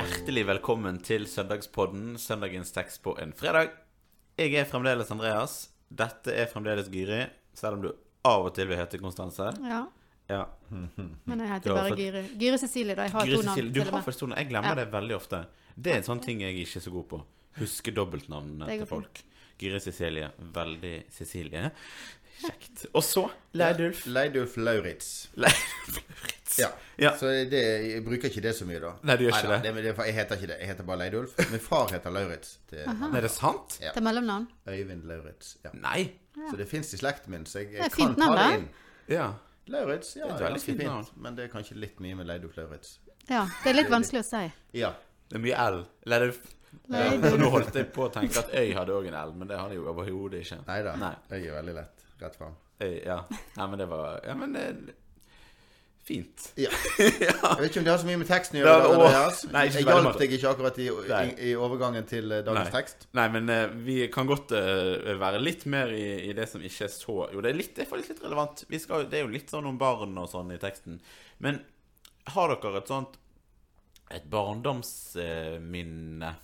hjertelig velkommen til Søndagspodden, søndagens tekst på en fredag. Jeg er fremdeles Andreas. Dette er fremdeles Gyri, selv om du av og til vil hete Konstanse. Ja, Ja. men jeg heter bare Gyri. Gyri Cecilie, da. Jeg har Gyri to navn Cecilie, du til har faktisk to navn. Jeg glemmer Ja. det veldig ofte. Det er en sånn ting jeg ikke er så god på. Huske dobbeltnavnene til folk. Gyri Cecilie. Veldig Cecilie. Kjekt. Og så Leidulf. Leidulf Lauritz. Leidulf. Ja. Ja. Så det, jeg bruker ikke det så mye, da. Nei, du gjør ikke Neida, det. det, det. Jeg heter ikke det. Jeg heter bare Leidulf. Min far heter Lauritz. Det er Nei, er det sant? Ja. Til mellomnavn. Øyvind Lauritz. Ja. Nei. Så det fins i slekten min, så jeg, jeg kan ta det inn. Ja. Lauritz, ja, Det er ganske fint fint. Men det er kanskje litt mye med Leidulf Lauritz. Ja, det er litt vanskelig å si. Ja. Det er mye L. Leidulf. Ja, Leidulf. nå holdt jeg på å tenke at Øy hadde òg en L, men det hadde jo overhodet ikke. Nei da. Øy er veldig lett. Rett fram. Øy, ja. Nei, men det var Ja, men det Fint. Ja. Jeg vet ikke om det har så mye med teksten å Det gjøre. Det, Andreas. Nei, ikke jeg hjalp deg ikke akkurat i, i, i overgangen til eh, dagens Nei. tekst. Nei, men uh, vi kan godt uh, være litt mer i, i det som ikke er så Jo, det er, litt, det er faktisk litt relevant. Vi skal, det er jo litt sånn om barn og sånn i teksten. Men har dere et sånt Et barndomsminne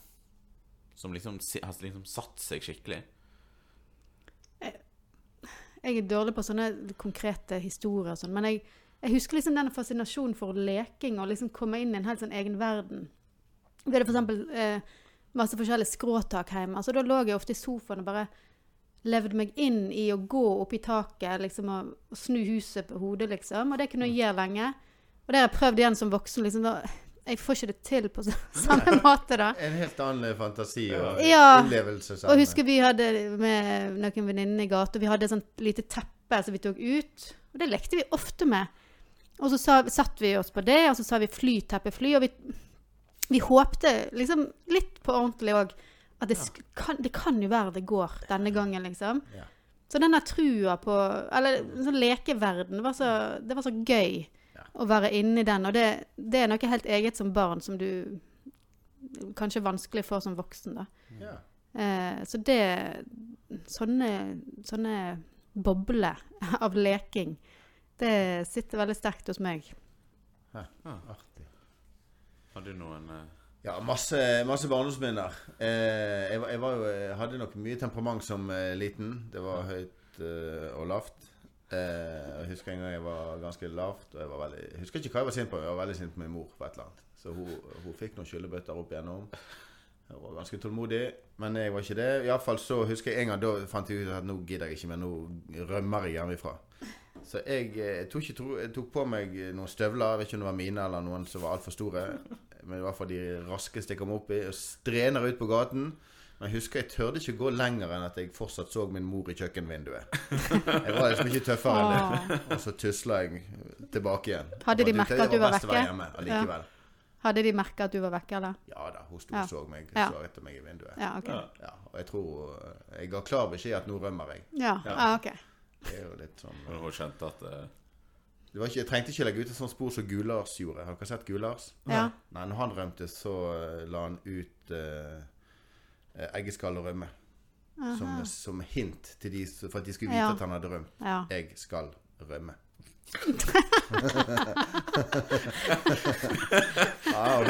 som liksom har liksom satt seg skikkelig? Jeg er dårlig på sånne konkrete historier og sånn, men jeg, jeg husker liksom den fascinasjonen for leking og liksom komme inn i en helt sånn egen verden. Vi hadde eksempel eh, masse forskjellige skråtak hjemme. Altså, da lå jeg ofte i sofaen og bare levde meg inn i å gå opp i taket liksom, og, og snu huset på hodet, liksom. Og det kunne jeg gjøre lenge. Og det har jeg prøvd igjen som voksen. liksom da, Jeg får ikke det til på samme måte, da. En helt annen fantasi og Ja. innlevelse Og husker vi hadde med noen venninner i gata, vi hadde et sånt lite teppe som vi tok ut. Og det lekte vi ofte med. Og så sa, satt vi oss på det, og så sa vi fly, teppe, fly. Og vi, vi håpte liksom litt på ordentlig òg at det, sk- kan, det kan jo være det går denne gangen, liksom. Ja. Så den der trua på Eller sånn lekeverden var så, det var så gøy Ja. å være inni den. Og det, det er noe helt eget som barn som du kanskje vanskelig for som voksen, da. Ja. Eh, så det sånne, sånne bobler av leking, det sitter veldig sterkt hos meg. Artig. Har du noen eh, Ja, masse, masse barndomsminner. Eh, jeg, jeg, var jo, jeg hadde nok mye temperament som eh, liten. Det var høyt eh, og lavt. Eh, jeg husker en gang jeg var ganske lavt. Og jeg, var veldig, jeg husker ikke hva jeg var sint på. Jeg var veldig sint på min mor på et eller annet. Så hun, hun fikk noen skyllebøtter opp igjennom. Jeg var ganske tålmodig, men jeg var ikke det. Iallfall så husker jeg en gang da fant jeg ut at nå gidder jeg ikke mer. Nå rømmer jeg hjemmefra. Så jeg, jeg, tok, ikke, jeg tok på meg noen støvler. Jeg vet ikke om det var mine eller noen som var altfor store. Men i hvert fall de raskeste jeg kom opp i. Og strener ut på gaten. Men jeg husker jeg tørde ikke gå lenger enn at jeg fortsatt så min mor i kjøkkenvinduet. Jeg var liksom ikke tøffere enn det. Og så tusla jeg tilbake igjen. Hadde de merka at du var vekke? hjemme allikevel. Hadde de merka at du var vekke, eller? Ja da, hun sto Ja. og så meg Ja. så etter meg i vinduet. Ja, okay. Ja. Ja, og jeg tror eh, Jeg ga klar beskjed at nå rømmer jeg. Ja, ja ok. Det er jo litt sånn Når hun kjente at uh... det var ikke, Jeg trengte ikke legge ut et sånt spor som Gulars gjorde. Har dere sett Gulars? Ja. Nei, når han rømte, så eh, la han ut uh, eggeskall og rømme. Som, som hint til de, for at de skulle vite Ja. at han hadde rømt. Ja. Jeg skal rømme. Ja, og.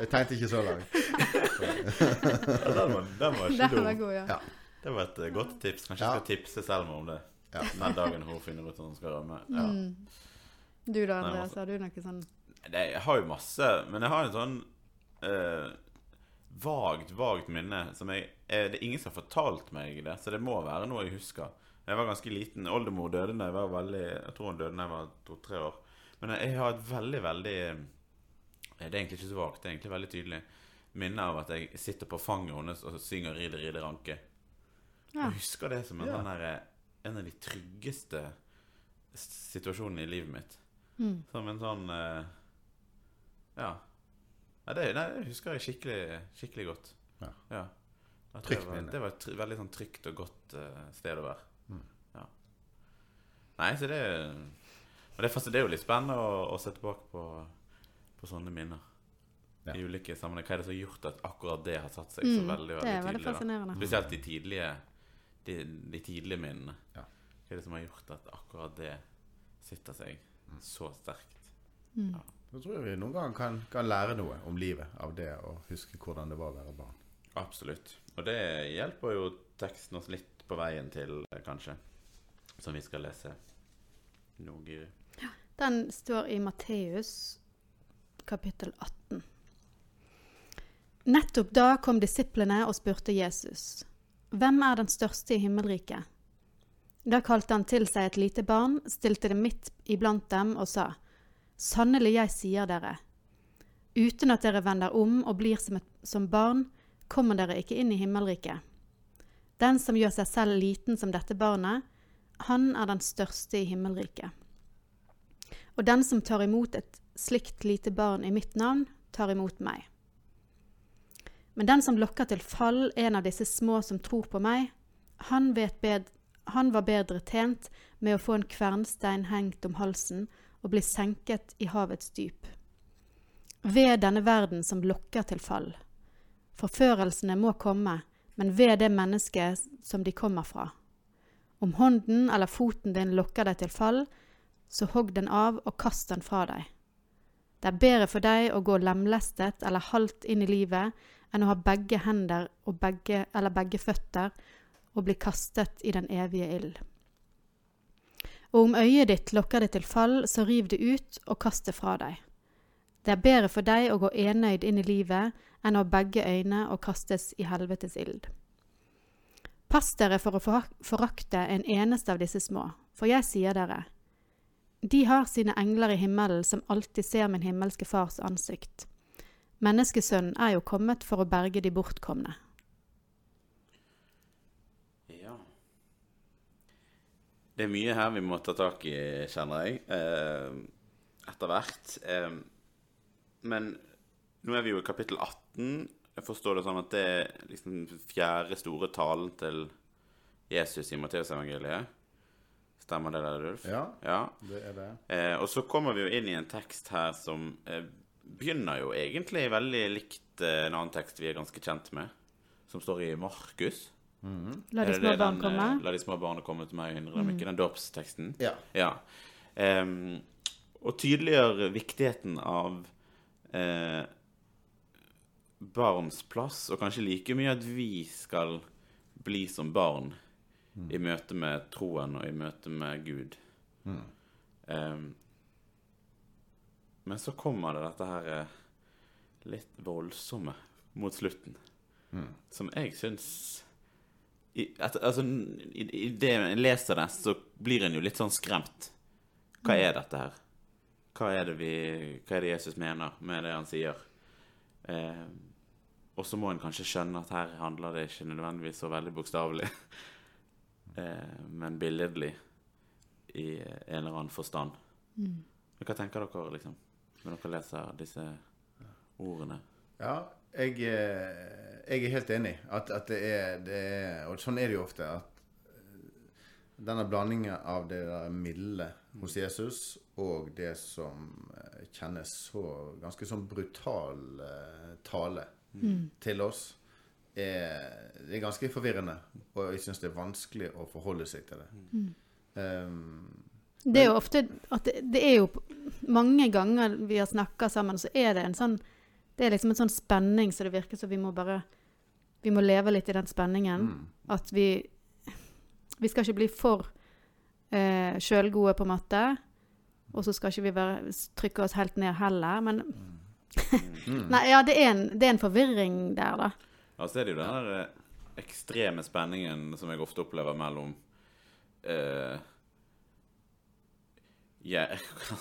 Jeg tenkte ikke så langt. ja, den, var, den var ikke Den var dum. god, ja. Ja. Det var et eh, godt tips. Kanskje Ja. jeg skal tipse Selma om det. Ja. Den dagen hun finner ut at hun skal rømme. Ja. Mm. Du da, Andreas, altså- har du noe sånn Nei, jeg har jo masse, men jeg har en sånn eh, vagt, vagt minne som jeg eh, Det er ingen som har fortalt meg det, så det må være noe jeg husker. Jeg var ganske liten. Oldemor døde da jeg var veldig Jeg tror hun døde da jeg var to-tre år. Men jeg har et veldig, veldig eh, Det er egentlig ikke så vagt, det er egentlig veldig tydelig minne av at jeg sitter på fanget hennes og synger 'Ride, ride, ranke'. Ja. Jeg husker det som en, Ja. sånn der, eh, en av de tryggeste situasjonene i livet mitt. mm. Som en sånn Ja. Ja. Nei, det, nei, det husker jeg skikkelig, skikkelig godt. Ja. Det Trygt var, minne. det var et veldig sånn trygt og godt eh, sted å være. Mm. Ja. Nei, så det Og det, er fast- det er jo litt spennende å, å se tilbake på, på sånne minner. Ja. I ulike sammenhenger. Hva er det som har gjort at akkurat det har satt seg så Mm, veldig, veldig det er veldig tydelig? da? fascinerende. Spesielt de tidlige De, de tidlige minnene. Ja. Hva er det som har gjort at akkurat det sitter seg Mm. så sterkt? Da tror jeg vi noen ganger kan, kan lære noe om livet av det å huske hvordan det var å være barn. Absolutt. Og det hjelper jo teksten oss litt på veien til, eh, kanskje, som vi skal lese nå, Giri. Den står i Matteus kapittel 18. Nettopp da kom disiplene og spurte Jesus, Hvem er den største i himmelriket? Da kalte han til seg et lite barn, stilte det midt iblant dem og sa, Sannelig, jeg sier dere, uten at dere vender om og blir som, et, som barn, kommer dere ikke inn i himmelriket. Den som gjør seg selv liten som dette barnet, han er den største i himmelriket. Og den som tar imot et slikt lite barn i mitt navn, tar imot meg. Men den som lokker til fall en av disse små som tror på meg, han, vet bed han var bedre tjent med å få en kvernstein hengt om halsen og bli senket i havets dyp. Ved denne verden som lokker til fall. Forførelsene må komme, men ved det mennesket som de kommer fra. Om hånden eller foten din lokker deg til fall, så hogg den av og kast den fra deg. Det er bedre for deg å gå lemlestet eller halvt inn i livet enn å ha begge hender begge, eller begge føtter og bli kastet i den evige ild. Og om øyet ditt lokker det til fall, så riv det ut og kast det fra deg. Det er bedre for deg å gå enøyd inn i livet enn å ha begge øyne og kastes i helvetes ild. Pass dere for å forakte en eneste av disse små, for jeg sier dere, de har sine engler i himmelen som alltid ser min himmelske fars ansikt. Menneskesønnen er jo kommet for å berge de bortkomne. Ja. Det er mye her vi må ta tak i, kjenner jeg, eh, etter hvert. Eh, men nå er vi jo i kapittel 18. Jeg forstår det sånn at det er liksom den fjerde store talen til Jesus i Matteusevangeliet. Stemmer det der, Ulf? Ja, ja. det er det. Eh, og så kommer vi jo inn i en tekst her som eh, begynner jo egentlig veldig likt eh, en annen tekst vi er ganske kjent med, som står i Markus. La de små barn komme. La de små barna komme til meg og hindre dem ikke. Den dåpsteksten. Ja. Ja. Og tydeliggjør viktigheten av eh, barns plass, og kanskje like mye at vi skal bli som barn i møte med troen og i møte med Gud. Em, men så kommer det dette her eh, litt voldsomme mot slutten, som jeg syns i, at, altså, i, I det en leser det, så blir en jo litt sånn skremt. Hva er dette her? Hva er det, vi, hva er det Jesus mener med det han sier? Eh, og så må en kanskje skjønne at her handler det ikke nødvendigvis så veldig bokstavelig, eh, men billedlig i en eller annen forstand. Mm. Hva tenker dere, liksom, når dere leser disse ordene? Ja, jeg, eh, jeg er helt enig. At, at det, er, det er Og sånn er det jo ofte. At eh, denne blandingen av det der milde hos Jesus og det som kjennes så ganske sånn brutal eh, tale til oss, er, er ganske forvirrende. Og jeg syns det er vanskelig å forholde seg til det. Um, Det er jo ofte at det, det er jo mange ganger vi har snakka sammen, så er det en sånn Det er liksom en sånn spenning så det virker som vi må bare Vi må leve litt i den spenningen. At vi Vi skal ikke bli for eh, sjølgode, på en måte. Og så skal ikke vi være, trykke oss helt ned heller. Men Nei, ja, det er, en, det er en forvirring der, da. Ja, så er det jo den der eh, ekstreme spenningen som jeg ofte opplever mellom uh, gjer-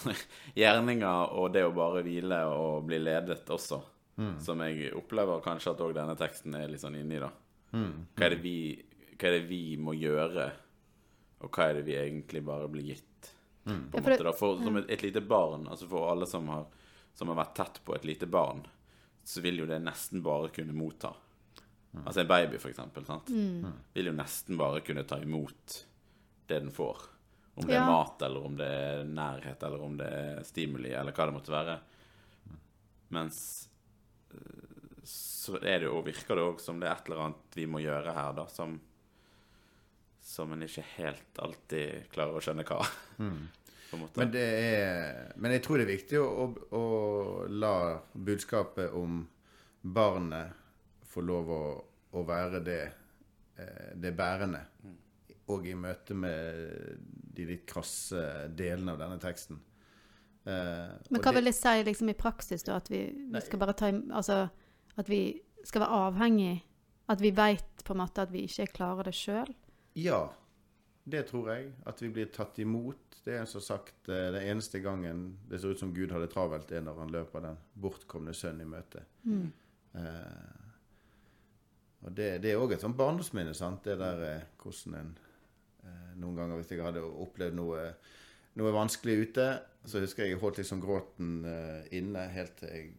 gjerninger og det å bare hvile og bli ledet også. Som jeg opplever kanskje at òg denne teksten er litt sånn inni, da. Hva, er det vi, hva er det vi må gjøre, og hva er det vi egentlig bare blir gitt? På en måte da, for, Som et, et lite barn, altså for alle som har, som har vært tett på et lite barn, så vil jo det nesten bare kunne motta. Altså en baby, for eksempel, sant? vil jo nesten bare kunne ta imot det den får. Om det er mat, eller om det er nærhet, eller om det er stimuli, eller hva det måtte være. Mens eh, så er det jo, virker det òg som det er et eller annet vi må gjøre her, da, som som en ikke helt alltid klarer å skjønne hva. måte. Men, det er, men jeg tror det er viktig å, å, å la budskapet om barnet få lov å, å være det, eh, det bærende. Og i møte med de litt krasse delene av denne teksten. Eh, Men hva vil det si liksom i praksis, da? At vi, vi skal bare ta Altså at vi skal være avhengig At vi veit på en måte at vi ikke klarer det sjøl? Ja, det tror jeg. At vi blir tatt imot. Det er som sagt eh, den eneste gangen det ser ut som Gud har det travelt, er når han løper den bortkomne sønn i møte. Eh, og det, det er òg et sånt barndomsminne, sant. Det der eh, hvordan en eh, Noen ganger hvis jeg hadde opplevd noe, noe vanskelig ute, så husker jeg jeg holdt liksom gråten eh, inne helt til jeg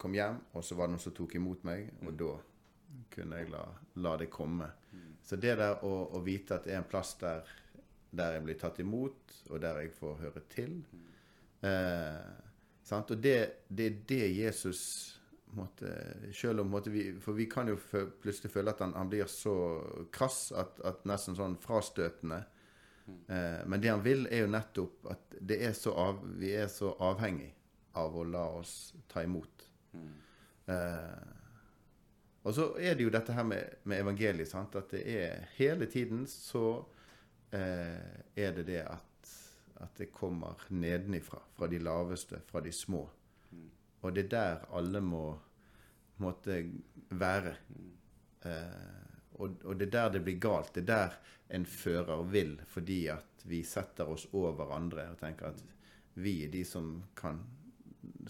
kom hjem, og så var det noen som tok imot meg, og da kunne jeg la, la det komme. Så det der å, å vite at det er en plass der, der jeg blir tatt imot, og der jeg får høre til eh, sant? Og det, det er det Jesus måtte, selv om måtte vi, For vi kan jo plutselig føle at han, han blir så krass at, at nesten sånn frastøtende. Eh, men det han vil, er jo nettopp at det er så av, vi er så avhengig av å la oss ta imot. Eh, og så er det jo dette her med, med evangeliet, sant? at det er hele tiden så eh, er det det at, at det kommer nedenifra. Fra de laveste, fra de små. Og det er der alle må måtte være. Eh, og, og det er der det blir galt. Det er der en fører vil, fordi at vi setter oss over andre og tenker at vi er de som kan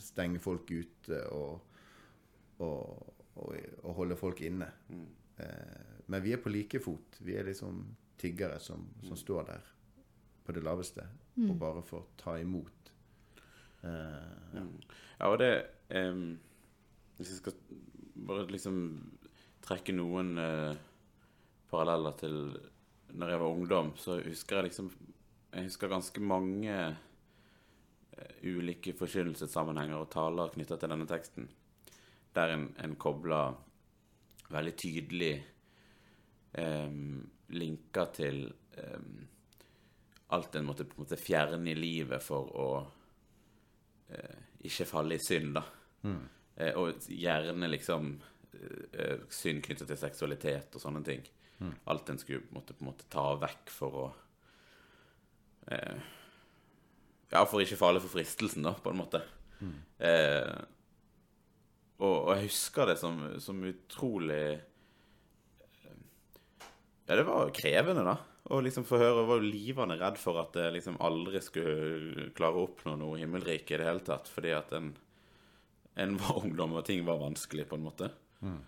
stenge folk ute og, og, og, og holde folk inne. Eh, men vi er på like fot. Vi er liksom tiggere som, som står der på det laveste og bare får ta imot. Eh, ja. Ja, og det em, Hvis jeg skal bare liksom trekke noen eh, paralleller til når jeg var ungdom, så husker jeg liksom Jeg husker ganske mange eh, ulike forkynnelsessammenhenger og taler knytta til denne teksten, der en, en kobler veldig tydelig um, linker til um, alt en måtte på en måte fjerne i livet for å uh, ikke falle i synd, da. Eh, og gjerne liksom uh, synd knyttet til seksualitet og sånne ting. Alt en skulle måtte på en måte ta vekk for å Ja, for ikke falle for fristelsen, da, på en måte. Eh, og, og jeg husker det som, som utrolig eh, Ja, det var krevende, da. Å liksom få høre Jeg var jo livende redd for at jeg liksom aldri skulle klare å oppnå noe himmelrike i det hele tatt, fordi at en, en var ungdom, og ting var vanskelig, på en måte. Mm.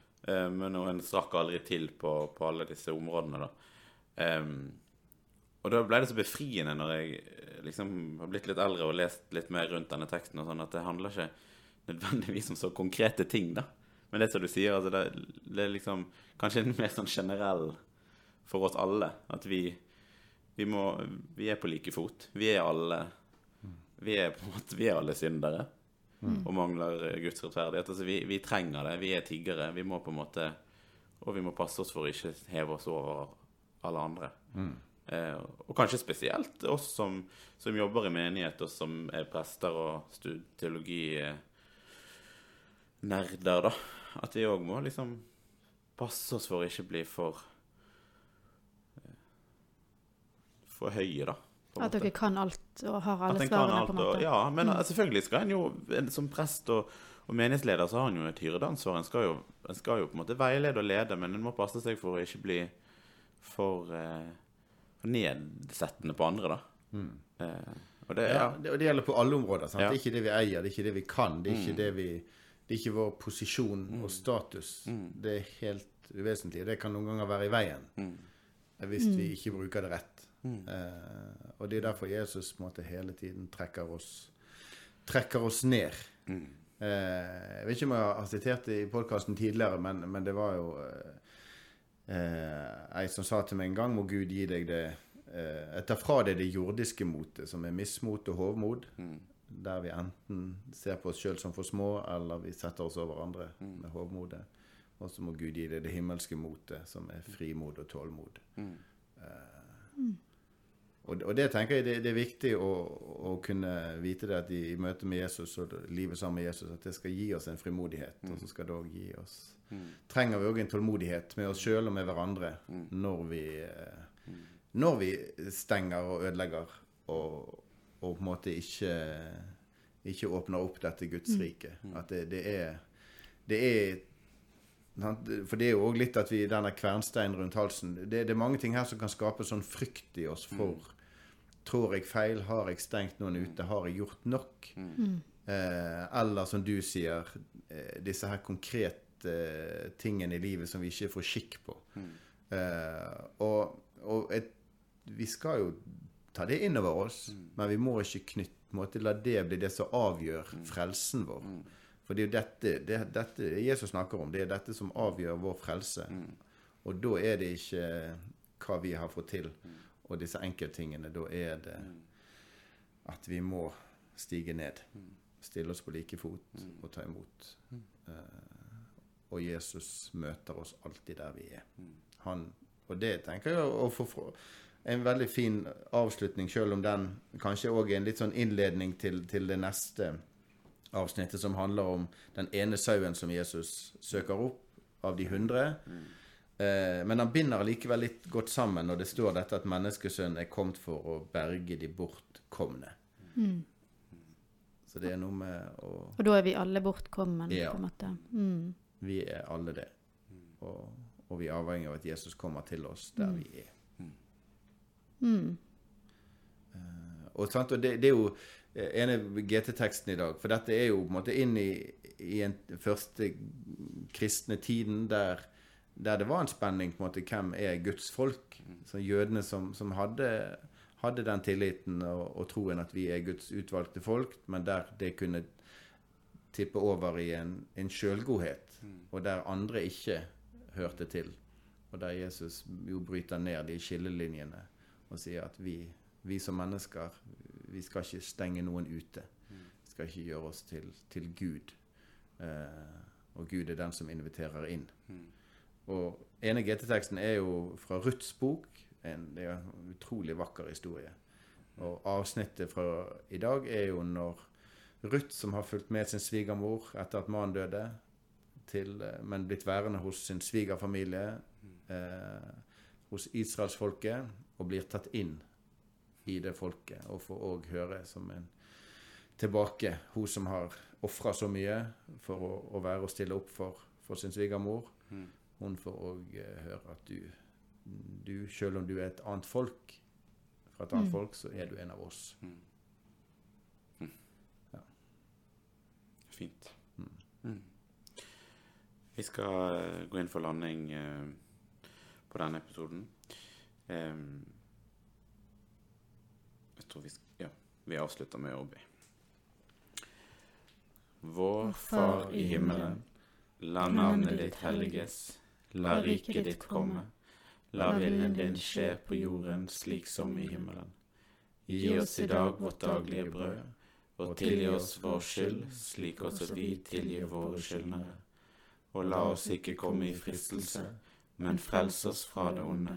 men og en strakk aldri til på, på alle disse områdene, da. Um, og da ble det så befriende når jeg eh, liksom har blitt litt eldre og lest litt mer rundt denne teksten, og sånn, at det handler ikke nødvendigvis om så konkrete ting, da. Men det som du sier, altså det, det er liksom kanskje en mer sånn generell for oss alle. At vi, vi må Vi er på like fot. Vi er alle Vi er på en måte Vi er alle syndere. Og mangler eh, Guds rettferdighet. Altså vi, vi trenger det. Vi er tiggere. Vi må på en måte Og vi må passe oss for å ikke heve oss over alle andre. Eh, og kanskje spesielt oss som, som jobber i menighet, og som er prester og stud teologi-nerder, da. At vi òg må liksom passe oss for å ikke bli for eh, For høye, da. på At måte. dere kan alt og har alle svarene, på en Og, måte? ja, men mm. selvfølgelig skal en jo Som prest og, og menighetsleder så har en jo et hyredansvar. En skal jo, en skal jo på en måte veilede og lede, men en må passe seg for å ikke bli for, eh, for nedsettende på andre, da. Eh, og det, Ja, ja. det, og det gjelder på alle områder. Sant? Ja. Det er ikke det vi eier, det er ikke det vi kan. Det er ikke, det, vi, det er ikke vår posisjon og status. Det er helt uvesentlig. Det kan noen ganger være i veien mm. hvis vi ikke bruker det rett. Eh, og det er derfor Jesus måtte måte hele tiden trekker oss, trekker oss ned. Eh, jeg vet ikke om jeg har sitert det i podkasten tidligere, men, men det var jo eh, eh, ei som sa til meg en gang må Gud gi deg det eh, Jeg tar fra deg det jordiske motet, som er mismot og hovmod. Der vi enten ser på oss sjøl som for små, eller vi setter oss over andre med hovmode. Og så må Gud gi deg det himmelske motet, som er frimod og tålmod. Eh, og, og det tenker jeg det, det er viktig å, å kunne vite det at i, i møte med Jesus og livet sammen med Jesus, at det skal gi oss en frimodighet. Og så skal det òg gi oss Trenger vi òg en tålmodighet med oss sjøl og med hverandre når vi eh, når vi stenger og ødelegger og, og på en måte ikke ikke åpner opp dette Guds rike. At det, det er det er? For det er jo òg litt at vi denne kvernsteinen rundt halsen det, det er mange ting her som kan skape sånn frykt i oss for Tror jeg feil? Har jeg stengt noen ute? Har jeg gjort nok? Eh, eller som du sier, eh, disse her konkrete eh, tingene i livet som vi ikke får skikk på. Eh, og og et, vi skal jo ta det inn over oss, men vi må ikke knytte, måtte la det bli det som avgjør frelsen vår. For det er jo dette, det, dette Jesus snakker om. Det er dette som avgjør vår frelse. Og da er det ikke hva vi har fått til, og disse enkelttingene. Da er det at vi må stige ned. Stille oss på like fot og ta imot. Eh, og Jesus møter oss alltid der vi er. Han, og det tenker jeg å få en veldig fin avslutning, selv om den kanskje òg er en litt sånn innledning til, til det neste avsnittet, som handler om den ene sauen som Jesus søker opp av de hundre. Eh, men han binder likevel litt godt sammen når det står dette at menneskesønnen er kommet for å berge de bortkomne. Så det er noe med å Og da er vi alle bortkommen, Ja. på en måte. Mm. Vi er alle det. Og, og vi er avhengig av at Jesus kommer til oss der vi er. Mm. Og, sant? og det, det er jo eh, ene GT-teksten i dag, for dette er jo på en måte inn i, i en første kristne tiden der, der det var en spenning på en måte, hvem er Guds folk? Så jødene som, som hadde, hadde den tilliten og, og troen at vi er Guds utvalgte folk, men der det kunne tippe over i en, en sjølgodhet, og der andre ikke hørte til. Og der Jesus jo bryter ned de skillelinjene og sier at vi, vi som mennesker vi skal ikke stenge noen ute. Vi skal ikke gjøre oss til, til Gud. Eh, og Gud er den som inviterer inn. Og ene GT-teksten er jo fra Ruths bok. En, det er en utrolig vakker historie. Og avsnittet fra i dag er jo når Ruth, som har fulgt med sin svigermor etter at mannen døde, til, eh, men blitt værende hos sin svigerfamilie, eh, hos israelsfolket, og blir tatt inn i det folket, og får òg høre som en tilbake, hun som har ofra så mye for å, å være og stille opp for, for sin svigermor. Hun får òg eh, høre at du, du, selv om du er et annet folk, fra et annet folk, så er du en av oss. Fint. Mm. Vi skal eh, gå inn for landing eh, på denne episoden. Jeg tror vi Ja, vi avslutter med å be. Vår Far i himmelen. La navnet ditt helliges. La riket ditt komme. La viljen din skje på jorden slik som i himmelen. Gi oss i dag vårt daglige brød, og tilgi oss vår skyld, slik også vi tilgir våre skyldnere. Og la oss ikke komme i fristelse, men frels oss fra det onde.